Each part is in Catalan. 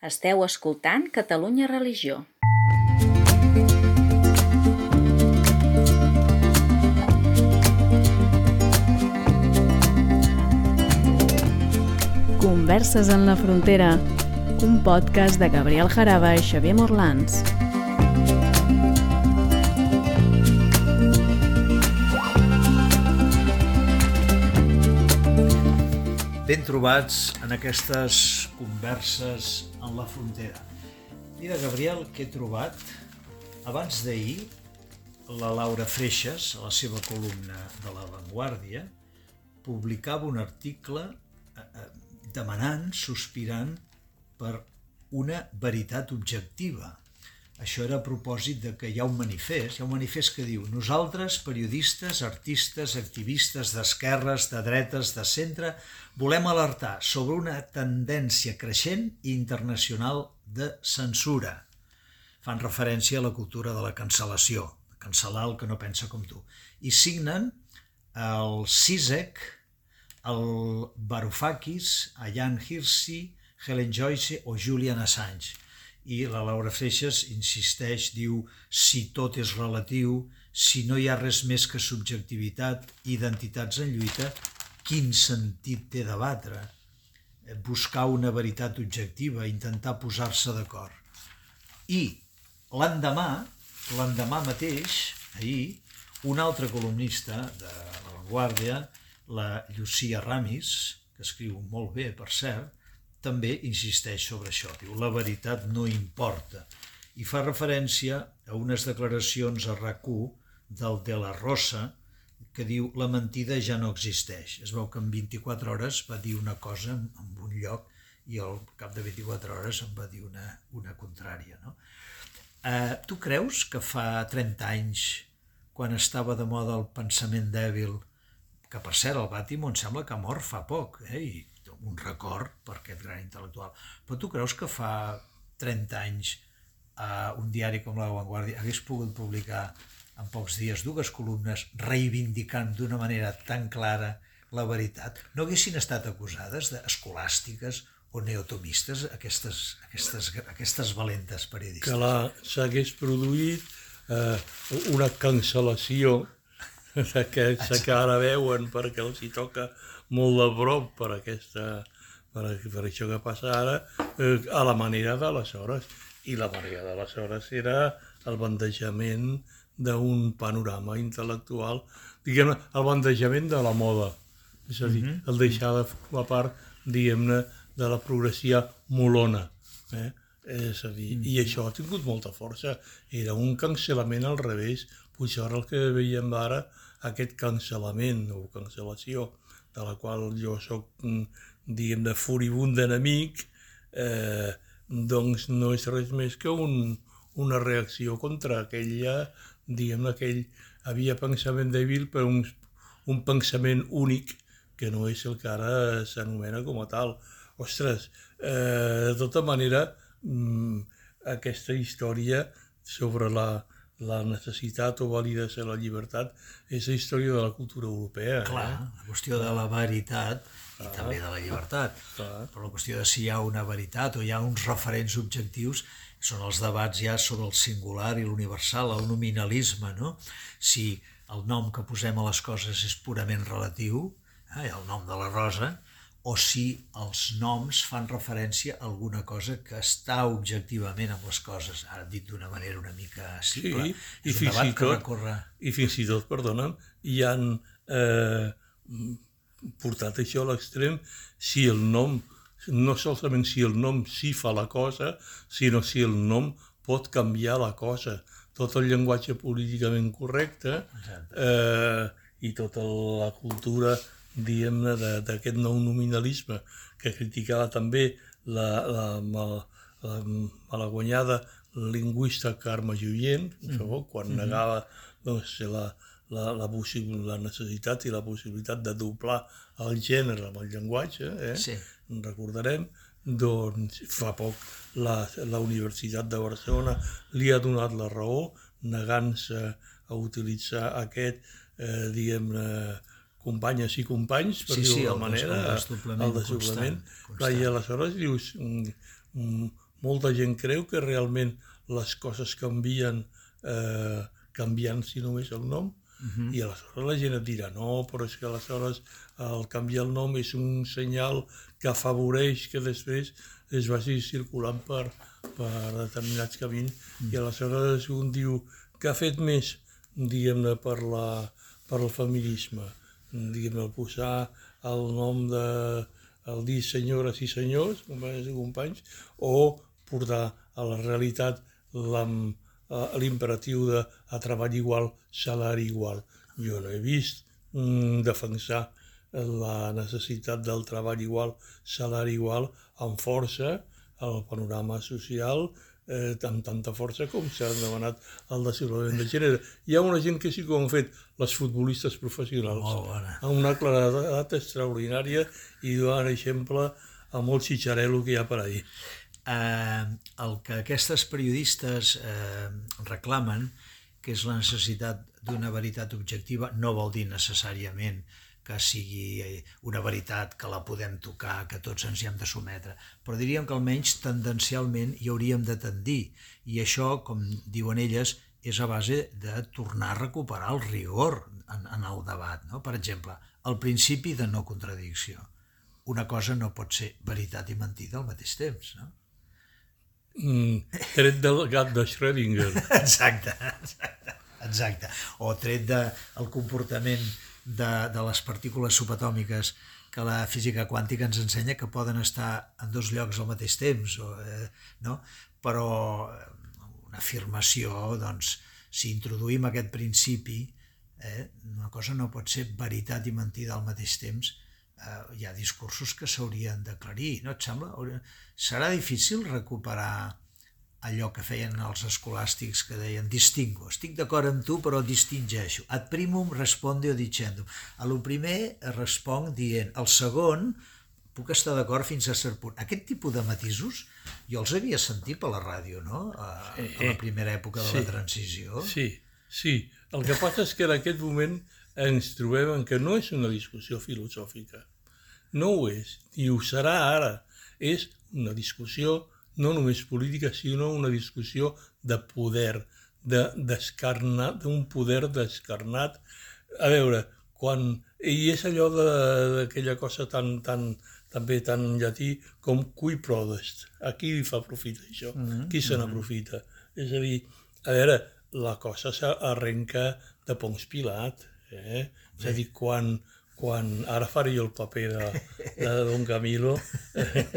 Esteu escoltant Catalunya Religió. Converses en la frontera, un podcast de Gabriel Jaraba i Xavier Morlans. Ben trobats en aquestes converses en la frontera. Mira, Gabriel, que he trobat abans d'ahir la Laura Freixas, a la seva columna de La Vanguardia, publicava un article eh, eh, demanant, sospirant per una veritat objectiva. Això era a propòsit de que hi ha un manifest, hi ha un manifest que diu nosaltres, periodistes, artistes, activistes d'esquerres, de dretes, de centre, volem alertar sobre una tendència creixent i internacional de censura. Fan referència a la cultura de la cancel·lació, cancel·lar el que no pensa com tu. I signen el Sisek, el Varoufakis, Ayan Hirsi, Helen Joyce o Julian Assange i la Laura Freixas insisteix, diu, si tot és relatiu, si no hi ha res més que subjectivitat i identitats en lluita, quin sentit té debatre? Buscar una veritat objectiva, intentar posar-se d'acord. I l'endemà, l'endemà mateix, ahir, un altre columnista de La Guàrdia, la Llucia Ramis, que escriu molt bé, per cert, també insisteix sobre això. Diu, la veritat no importa. I fa referència a unes declaracions a rac del De La Rosa, que diu la mentida ja no existeix. Es veu que en 24 hores va dir una cosa en un lloc i al cap de 24 hores en va dir una, una contrària. No? Eh, tu creus que fa 30 anys, quan estava de moda el pensament dèbil, que per cert el Bàtimo em sembla que ha mort fa poc, eh? i un record per aquest gran intel·lectual. Però tu creus que fa 30 anys eh, un diari com La Vanguardia hagués pogut publicar en pocs dies dues columnes reivindicant d'una manera tan clara la veritat? No haguessin estat acusades d'escolàstiques o neotomistes aquestes, aquestes, aquestes valentes periodistes? Que s'hagués produït eh, una cancel·lació d'aquests que ara veuen perquè els hi toca molt de prop per, aquesta, per, per això que passa ara, eh, a la manera d'aleshores. I la manera d'aleshores era el bandejament d'un panorama intel·lectual, diguem-ne, el bandejament de la moda, és a dir, mm -hmm. el deixar de formar part, diguem-ne, de la progressia molona. Eh? És a dir, mm -hmm. i això ha tingut molta força. Era un cancel·lament al revés, potser ara el que veiem ara, aquest cancel·lament o cancel·lació de la qual jo sóc, mm, diguem de furibund enemic, eh, doncs no és res més que un, una reacció contra aquella, diguem aquell, havia pensament dèbil per un, un pensament únic que no és el que ara s'anomena com a tal. Ostres, eh, de tota manera, mm, aquesta història sobre la, la necessitat o validació de la llibertat és la història de la cultura europea. Clar, eh? la qüestió de la veritat i ah, també de la llibertat. Clar. Però la qüestió de si hi ha una veritat o hi ha uns referents objectius són els debats ja sobre el singular i l'universal, el nominalisme, no? Si el nom que posem a les coses és purament relatiu, eh, el nom de la rosa, o si els noms fan referència a alguna cosa que està objectivament amb les coses, ara dit d'una manera una mica simple. Sí, i fins, i tot, recorre... i fins i tot, perdona'm, hi han eh, portat això a l'extrem si el nom, no solament si el nom sí fa la cosa, sinó si el nom pot canviar la cosa. Tot el llenguatge políticament correcte eh, i tota la cultura diguem-ne, d'aquest nou nominalisme que criticava també la, la, la, la malaguanyada lingüista Carme Jullent, mm. quan mm-hmm. negava doncs, la, la, la, la necessitat i la possibilitat de doblar el gènere amb el llenguatge, eh? sí. recordarem, doncs fa poc la, la Universitat de Barcelona li ha donat la raó negant-se a utilitzar aquest, eh, diguem-ne, companyes i companys, per sí, dir-ho sí, d'alguna manera, el desdoblament, el desdoblament. Constant, constant. I aleshores dius, mm, mm, molta gent creu que realment les coses canvien eh, canviant si només el nom, Uh -huh. i aleshores la gent et dirà no, però és que aleshores el canviar el nom és un senyal que afavoreix que després es vagi circulant per, per determinats camins mm. i aleshores un diu que ha fet més, diguem-ne, per, la, per el feminisme, diguem-ne, posar el nom de el dir senyores i senyors, companys i companys, o portar a la realitat l'imperatiu de a treball igual, salari igual. Jo no he vist mm, defensar la necessitat del treball igual, salari igual, amb força al panorama social, eh, amb tanta força com s'ha demanat el desenvolupament de gènere. Hi ha una gent que sí que ho han fet, les futbolistes professionals, amb una claredat extraordinària i donar exemple a molt xitxarelo que hi ha per ahir. Eh, el que aquestes periodistes eh, reclamen, que és la necessitat d'una veritat objectiva, no vol dir necessàriament que sigui eh, una veritat que la podem tocar, que tots ens hi hem de sometre, però diríem que almenys tendencialment hi hauríem de tendir. I això, com diuen elles, és a base de tornar a recuperar el rigor en, en el debat. No? Per exemple, el principi de no contradicció. Una cosa no pot ser veritat i mentida al mateix temps. No? Mm, tret del gat de Schrödinger. Exacte, exacte, exacte. O tret del de, comportament de, de les partícules subatòmiques que la física quàntica ens ensenya que poden estar en dos llocs al mateix temps, o, eh, no? però eh, una afirmació, doncs, si introduïm aquest principi, eh, una cosa no pot ser veritat i mentida al mateix temps, eh, hi ha discursos que s'haurien d'aclarir, no et sembla? Serà difícil recuperar allò que feien els escolàstics que deien distingo, estic d'acord amb tu però distingeixo, ad primum responde o dicendo. A lo primer responc dient, el segon puc estar d'acord fins a cert punt. Aquest tipus de matisos jo els havia sentit per la ràdio, no? A, a la primera època de sí, la transició. Sí, sí. El que passa és que en aquest moment ens trobem en que no és una discussió filosòfica. No ho és, ni ho serà ara. És una discussió no només política, sinó una discussió de poder, de descarnat, d'un poder descarnat. A veure, quan... I és allò d'aquella cosa tan, tan, també tan llatí com cui prodest. A qui li fa profit això? Mm -hmm. Qui se mm-hmm. n'aprofita? És a dir, a veure, la cosa s'arrenca de Pons Pilat. Eh? És a dir, quan, quan ara faré jo el paper de, de Don Camilo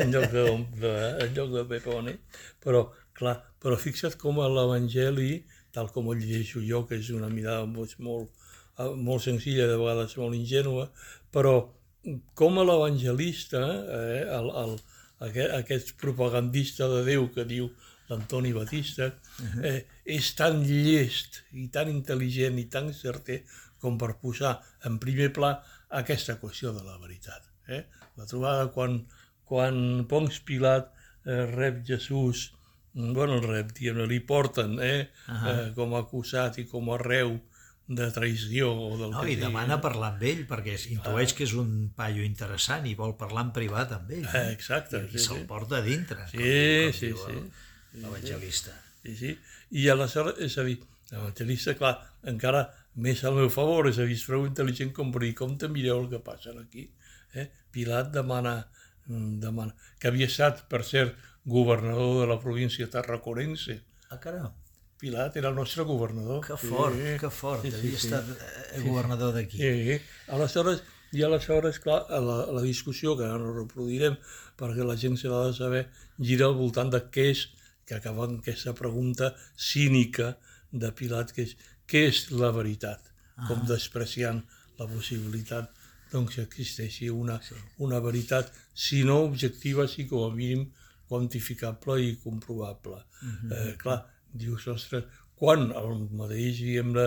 en lloc de, de, en lloc de Pepone, però clar, però fixa't com a l'Evangeli, tal com el llegeixo jo, que és una mirada molt, molt, molt senzilla, de vegades molt ingènua, però com a l'evangelista, eh, el, el, aquest, aquest propagandista de Déu que diu l'Antoni Batista, eh, és tan llest i tan intel·ligent i tan certer com per posar en primer pla aquesta qüestió de la veritat. Eh? La trobada quan, quan Ponç Pilat eh, rep Jesús, mm, bueno, el rep, diguem li porten eh, uh -huh. eh, com a acusat i com a reu de traïció o del no, que I sigui. demana parlar amb ell perquè intueix ah. que és un paio interessant i vol parlar en privat amb ell. Eh, exacte. I, i se'l sí. porta a dintre. Sí, com, com sí, sí. L'evangelista. Sí, sí. I aleshores, és a dir, l'evangelista, clar, encara més al meu favor, és a dir, és prou intel·ligent com per dir, com te mireu el que passa aquí. Eh? Pilat demana, mm, demana, que havia estat, per cert, governador de la província tarraconense. Ah, caram. Pilat era el nostre governador. Que fort, sí, que fort, sí, havia sí, estat sí. governador d'aquí. Sí, aleshores, i aleshores, clar, la, la discussió, que ara no reproduirem, perquè la gent se l'ha de saber, gira al voltant de què és, que acaba amb aquesta pregunta cínica de Pilat, que és què és la veritat, ah. com despreciant la possibilitat doncs, que existeixi una, sí. una veritat, si no objectiva, sí com a mínim quantificable i comprovable. Mm -hmm. eh, clar, dius, ostres, quan el mateix, diguem-ne,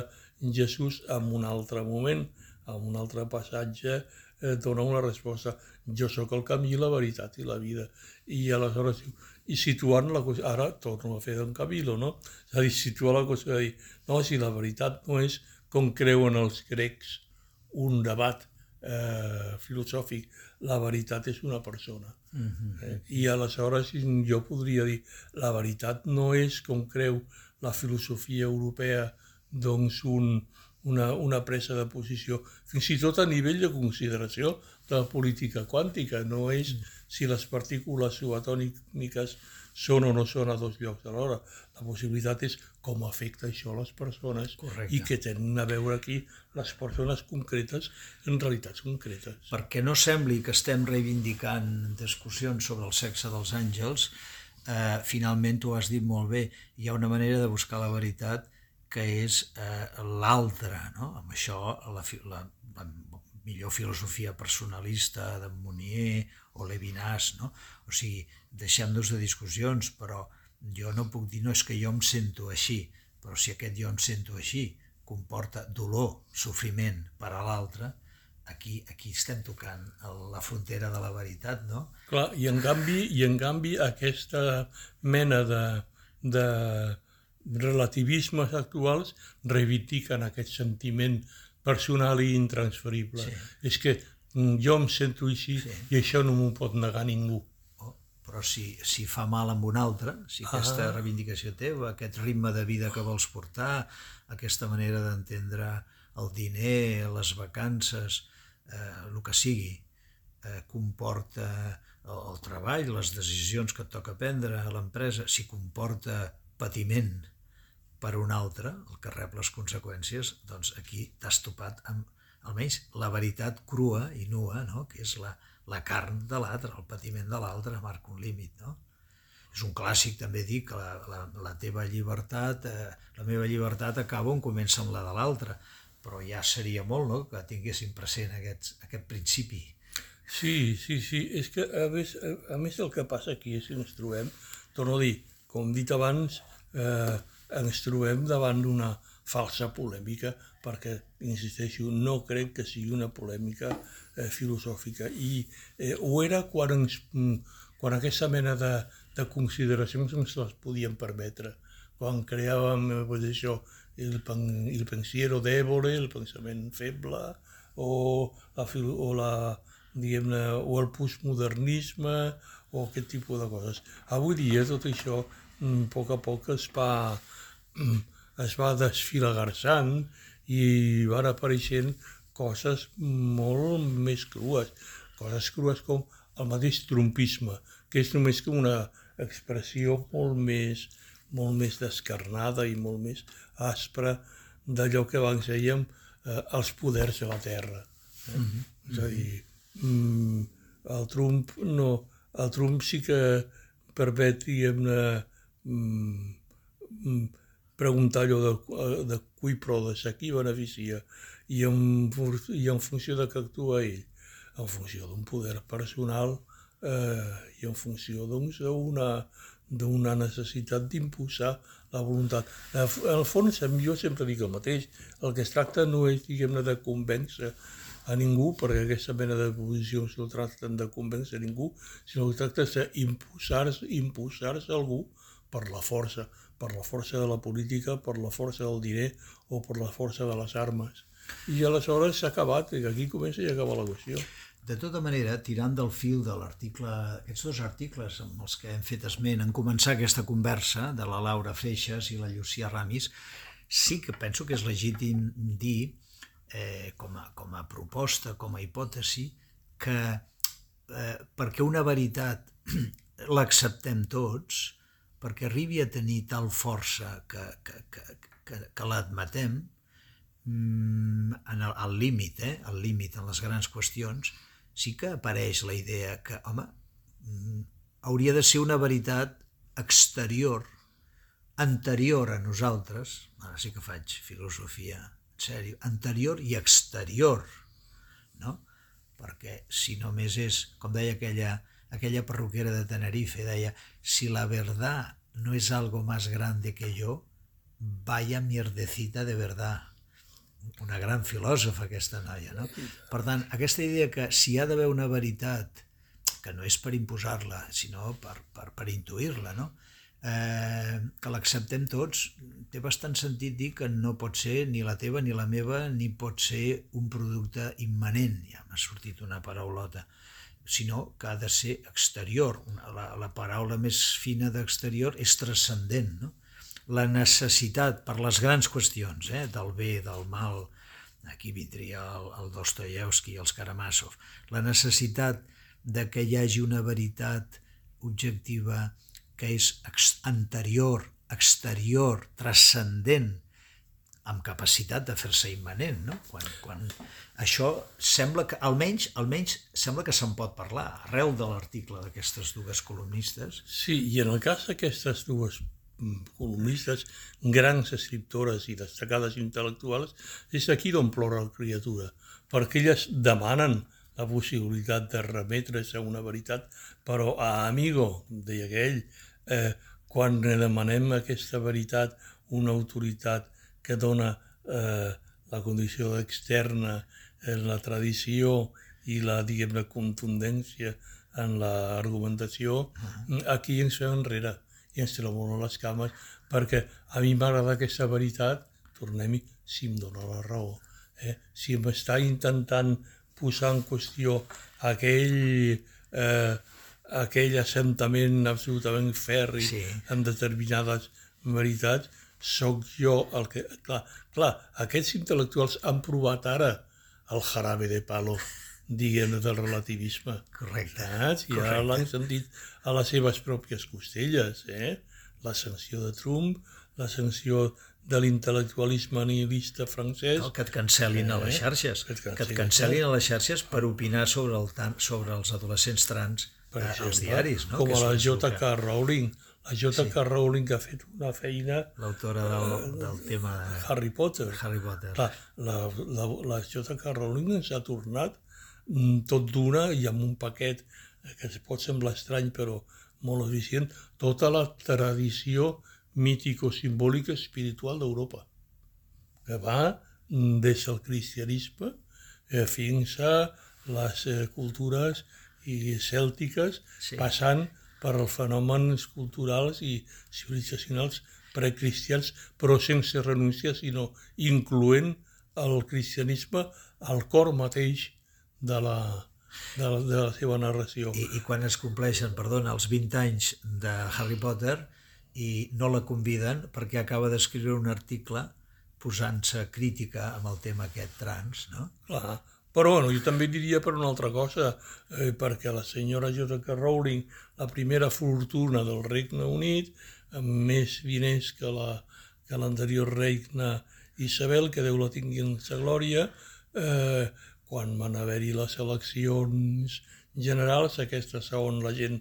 Jesús en un altre moment, en un altre passatge, eh, dona una resposta. Jo sóc el camí, la veritat i la vida. I aleshores diu, i situant la cosa, ara torno a fer d'en Camilo, no? És a dir, situar la cosa de dir, no, si la veritat no és com creuen els grecs, un debat eh, filosòfic, la veritat és una persona. Mm -hmm. eh? I aleshores jo podria dir, la veritat no és com creu la filosofia europea doncs un, una, una presa de posició, fins i tot a nivell de consideració de la política quàntica, no és si les partícules subatòmiques són o no són a dos llocs alhora. La possibilitat és com afecta això a les persones Correcte. i que tenen a veure aquí les persones concretes en realitats concretes. Perquè no sembli que estem reivindicant discussions sobre el sexe dels àngels, eh, finalment tu has dit molt bé, hi ha una manera de buscar la veritat que és eh, l'altre, no? Amb això la, la millor filosofia personalista de Monnier o Levinas, no? O sigui, deixem-nos de discussions, però jo no puc dir, no, és que jo em sento així, però si aquest jo em sento així comporta dolor, sofriment per a l'altre, aquí, aquí estem tocant la frontera de la veritat, no? Clar, i en canvi, i en canvi aquesta mena de, de relativismes actuals reivindiquen aquest sentiment personal i intransferible. Sí. És que mm, jo em sento així sí. i això no m'ho pot negar ningú. Oh, però si, si fa mal amb un altre, si aquesta ah. reivindicació teva, aquest ritme de vida que vols portar, aquesta manera d'entendre el diner, les vacances, eh, el que sigui, eh, comporta el, el treball, les decisions que et toca prendre a l'empresa, si comporta patiment, per un altre, el que rep les conseqüències, doncs aquí t'has topat amb almenys la veritat crua i nua, no? que és la, la carn de l'altre, el patiment de l'altre marca un límit. No? És un clàssic també dir que la, la, la teva llibertat, eh, la meva llibertat acaba on comença amb la de l'altre, però ja seria molt no? que tinguéssim present aquest, aquest principi. Sí, sí, sí, és que a més, a més el que passa aquí és que ens trobem, torno a dir, com dit abans, eh, ens trobem davant d'una falsa polèmica perquè, insisteixo, no crec que sigui una polèmica eh, filosòfica i eh, ho era quan, ens, quan aquesta mena de, de consideracions ens les podíem permetre quan creàvem eh, pues, això, el, el pensiero d'Evole, el pensament feble o la, o la diguem o el postmodernisme o aquest tipus de coses. Avui dia tot això mm, a poc a poc es va, es va desfilagarçant i van apareixent coses molt més crues, coses crues com el mateix trumpisme, que és només com una expressió molt més, molt més descarnada i molt més aspra d'allò que abans dèiem eh, els poders de la terra. Eh? Mm -hmm. És a dir, mm, el Trump no, el Trump sí que permet, diguem-ne, mm, mm, preguntar allò de, de cui de a qui beneficia i en, i en funció de què actua ell, en funció d'un poder personal eh, i en funció doncs, d'una d'una necessitat d'imposar la voluntat. En el fons, jo sempre dic el mateix, el que es tracta no és, diguem-ne, de convèncer a ningú, perquè aquesta mena de posicions no tracten de convèncer a ningú, sinó que tracta d'imposar-se imposar algú per la força, per la força de la política, per la força del diner o per la força de les armes. I aleshores s'ha acabat, i aquí comença i acaba la qüestió. De tota manera, tirant del fil de l'article, aquests dos articles amb els que hem fet esment en començar aquesta conversa de la Laura Freixas i la Llucia Ramis, sí que penso que és legítim dir, eh, com, a, com a proposta, com a hipòtesi, que eh, perquè una veritat l'acceptem tots, perquè arribi a tenir tal força que, que, que, que, que l'admetem, mm, en el, al límit, eh? al límit en les grans qüestions, sí que apareix la idea que, home, mm, hauria de ser una veritat exterior, anterior a nosaltres, ara sí que faig filosofia, en sèrio, anterior i exterior, no? Perquè si només és, com deia aquella aquella perruquera de Tenerife, deia, si la verdad no es algo más grande que yo, vaya mierdecita de verdad. Una gran filòsofa, aquesta noia, no? Per tant, aquesta idea que si hi ha d'haver una veritat, que no és per imposar-la, sinó per, per, per intuir-la, no? eh, que l'acceptem tots, té bastant sentit dir que no pot ser ni la teva ni la meva, ni pot ser un producte immanent, ja m'ha sortit una paraulota, sinó que ha de ser exterior. La, la paraula més fina d'exterior és transcendent, no? La necessitat per les grans qüestions, eh, del bé, del mal, aquí vindria el, el Dostoyevsky i els Karamazov, la necessitat de que hi hagi una veritat objectiva que és ex anterior, exterior, transcendent, amb capacitat de fer-se immanent, no? Quan, quan això sembla que, almenys, almenys sembla que se'n pot parlar, arrel de l'article d'aquestes dues columnistes. Sí, i en el cas d'aquestes dues mm, columnistes, grans escriptores i destacades intel·lectuals, és aquí d'on plora la criatura, perquè elles demanen la possibilitat de remetre's a una veritat, però a amigo, deia aquell, eh, quan demanem aquesta veritat, una autoritat que dona eh, la condició externa, eh, la tradició i la, diguem la contundència en l'argumentació, uh -huh. aquí ens fem enrere i ens trobem les cames, perquè a mi m'agrada aquesta veritat, tornem-hi, si em dona la raó. Eh? Si m'està intentant posar en qüestió aquell, eh, aquell assentament absolutament ferri sí. en determinades veritats, sóc jo el que... Clar, clar, aquests intel·lectuals han provat ara el jarabe de palo, diguem del relativisme. Correcte. Saps? I ara l'han sentit a les seves pròpies costelles, eh? La sanció de Trump, la sanció de l'intel·lectualisme nihilista francès. El que et cancel·lin eh? a les xarxes. Que et cancel·lin, que et cancel·lin a les xarxes per opinar sobre, el, sobre els adolescents trans per exemple, als diaris. No? Com a la J.K. Rowling, la J.K. Sí. Rowling que ha fet una feina... L'autora del, del tema de... Harry Potter. Harry Potter. La, la, la, la J.K. Rowling ens ha tornat mm, tot d'una i amb un paquet que es pot semblar estrany però molt eficient, tota la tradició mítico-simbòlica espiritual d'Europa, que va mm, des del cristianisme eh, fins a les eh, cultures i cèltiques, sí. passant per els fenòmens culturals i civilitzacionals precristians, però sense renúncia, sinó incloent el cristianisme al cor mateix de la, de la, de la seva narració. I, I quan es compleixen, perdona, els 20 anys de Harry Potter i no la conviden perquè acaba d'escriure un article posant-se crítica amb el tema aquest trans, no? Clar, però bueno, jo també diria per una altra cosa, eh, perquè la senyora J.K. Rowling, la primera fortuna del Regne Unit, amb més diners que la que l'anterior reina Isabel, que Déu la tingui en sa glòria, eh, quan van haver-hi les eleccions generals, aquestes on la gent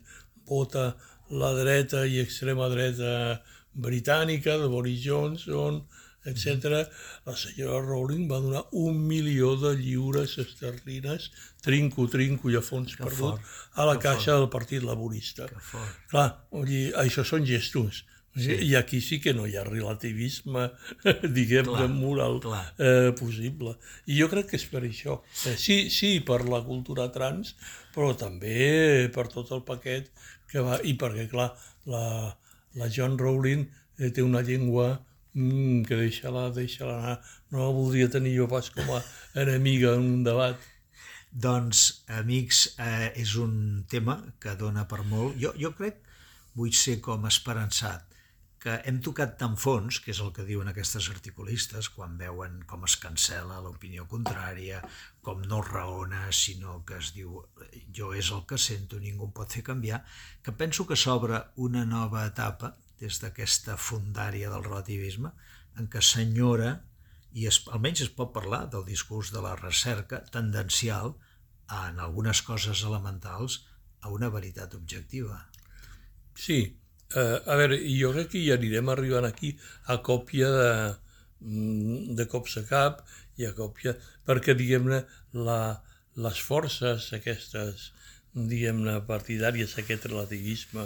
vota la dreta i extrema dreta britànica, de Boris Johnson, etc. La senyora Rowling va donar un milió de lliures esterlines, trinco, trinco i a fons que perdut, fort, a la caixa fort. del Partit Laborista. Clar, dir, això són gestos. Sí. I aquí sí que no hi ha relativisme, diguem, clar, de moral clar. eh, possible. I jo crec que és per això. Eh, sí, sí, per la cultura trans, però també per tot el paquet que va... I perquè, clar, la, la John Rowling eh, té una llengua mm, que deixa-la, deixa-la anar, no la voldria tenir jo pas com a enemiga en un debat. Doncs, amics, eh, és un tema que dona per molt. Jo, jo crec, vull ser com esperançat, que hem tocat tan fons, que és el que diuen aquestes articulistes, quan veuen com es cancela l'opinió contrària, com no raona, sinó que es diu jo és el que sento, ningú em pot fer canviar, que penso que s'obre una nova etapa des d'aquesta fundària del relativisme, en què s'enyora, i es, almenys es pot parlar del discurs de la recerca tendencial en algunes coses elementals a una veritat objectiva. Sí, uh, a veure, jo crec que hi anirem arribant aquí a còpia de, mm, de cops a cap i a còpia, perquè, diguem-ne, les forces aquestes, diguem-ne, partidàries, aquest relativisme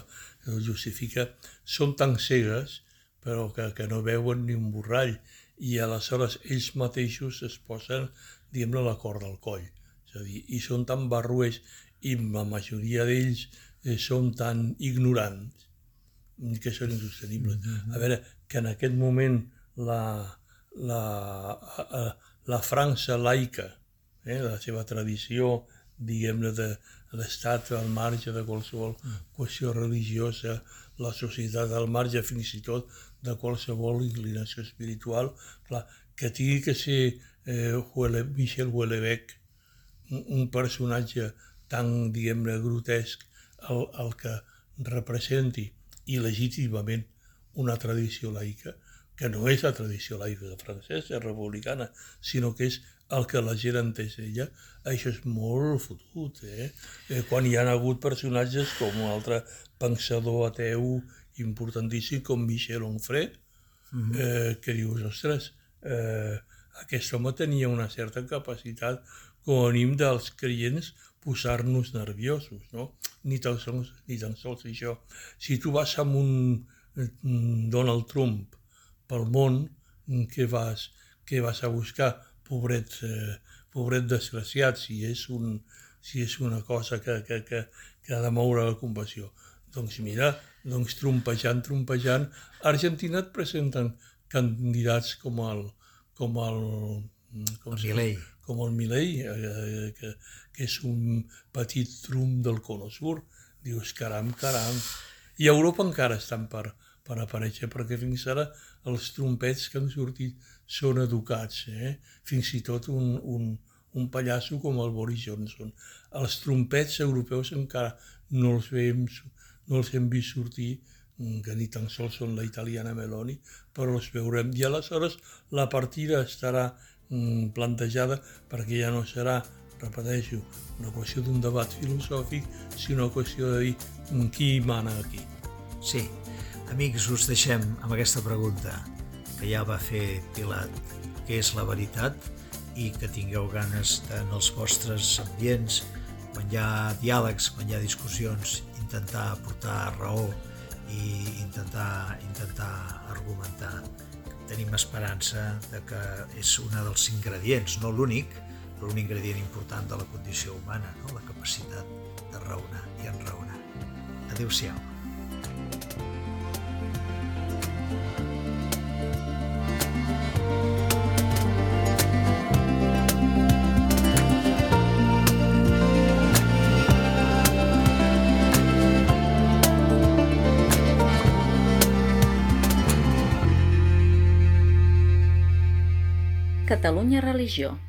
el justifica, són tan cegues però que, que no veuen ni un borrall i aleshores ells mateixos es posen, diguem-ne, la corda al coll. És a dir, i són tan barruers i la majoria d'ells eh, són tan ignorants que són insostenibles. A veure, que en aquest moment la, la, la França laica, eh, la seva tradició, diguem-ne, d'estat al marge de qualsevol qüestió religiosa, la societat al marge fins i tot de qualsevol inclinació espiritual, clar, que tingui que ser eh, Huele, Michel Houellebecq un, un personatge tan, diguem-ne, grotesc el, el que representi il·legítimament una tradició laica, que no és la tradició laica francesa, republicana, sinó que és el que la gent entès ella, això és molt fotut, eh? eh quan hi han hagut personatges com un altre pensador ateu importantíssim com Michel Onfray, mm -hmm. eh, que dius, ostres, eh, aquest home tenia una certa capacitat com a mínim dels creients posar-nos nerviosos, no? Ni tan, sols, ni tan sols això. Si tu vas amb un Donald Trump pel món, què vas, què vas a buscar? Pobret, eh, pobret desgraciat, si és, un, si és una cosa que, que, que, que ha de moure la compassió. Doncs mira, doncs trompejant, trompejant, a Argentina et presenten candidats com el, com el, com el Milei. Com el Milei, eh, que, que és un petit trum del Cono Sur. Dius, caram, caram. I a Europa encara estan per, per aparèixer, perquè fins ara els trompets que han sortit són educats, eh? fins i tot un, un, un pallasso com el Boris Johnson. Els trompets europeus encara no els, veiem, no els hem vist sortir, que ni tan sols són la italiana Meloni, però els veurem. I aleshores la partida estarà mm, plantejada perquè ja no serà, repeteixo, una qüestió d'un debat filosòfic, sinó una qüestió de dir mm, qui mana aquí. Sí, amics, us deixem amb aquesta pregunta que ja va fer Pilat, que és la veritat i que tingueu ganes en els vostres ambients, quan hi ha diàlegs, quan hi ha discussions, intentar portar raó i intentar, intentar argumentar. Tenim esperança de que és un dels ingredients, no l'únic, però un ingredient important de la condició humana, no? la capacitat de raonar i enraonar. Adéu-siau. Catalunya Religió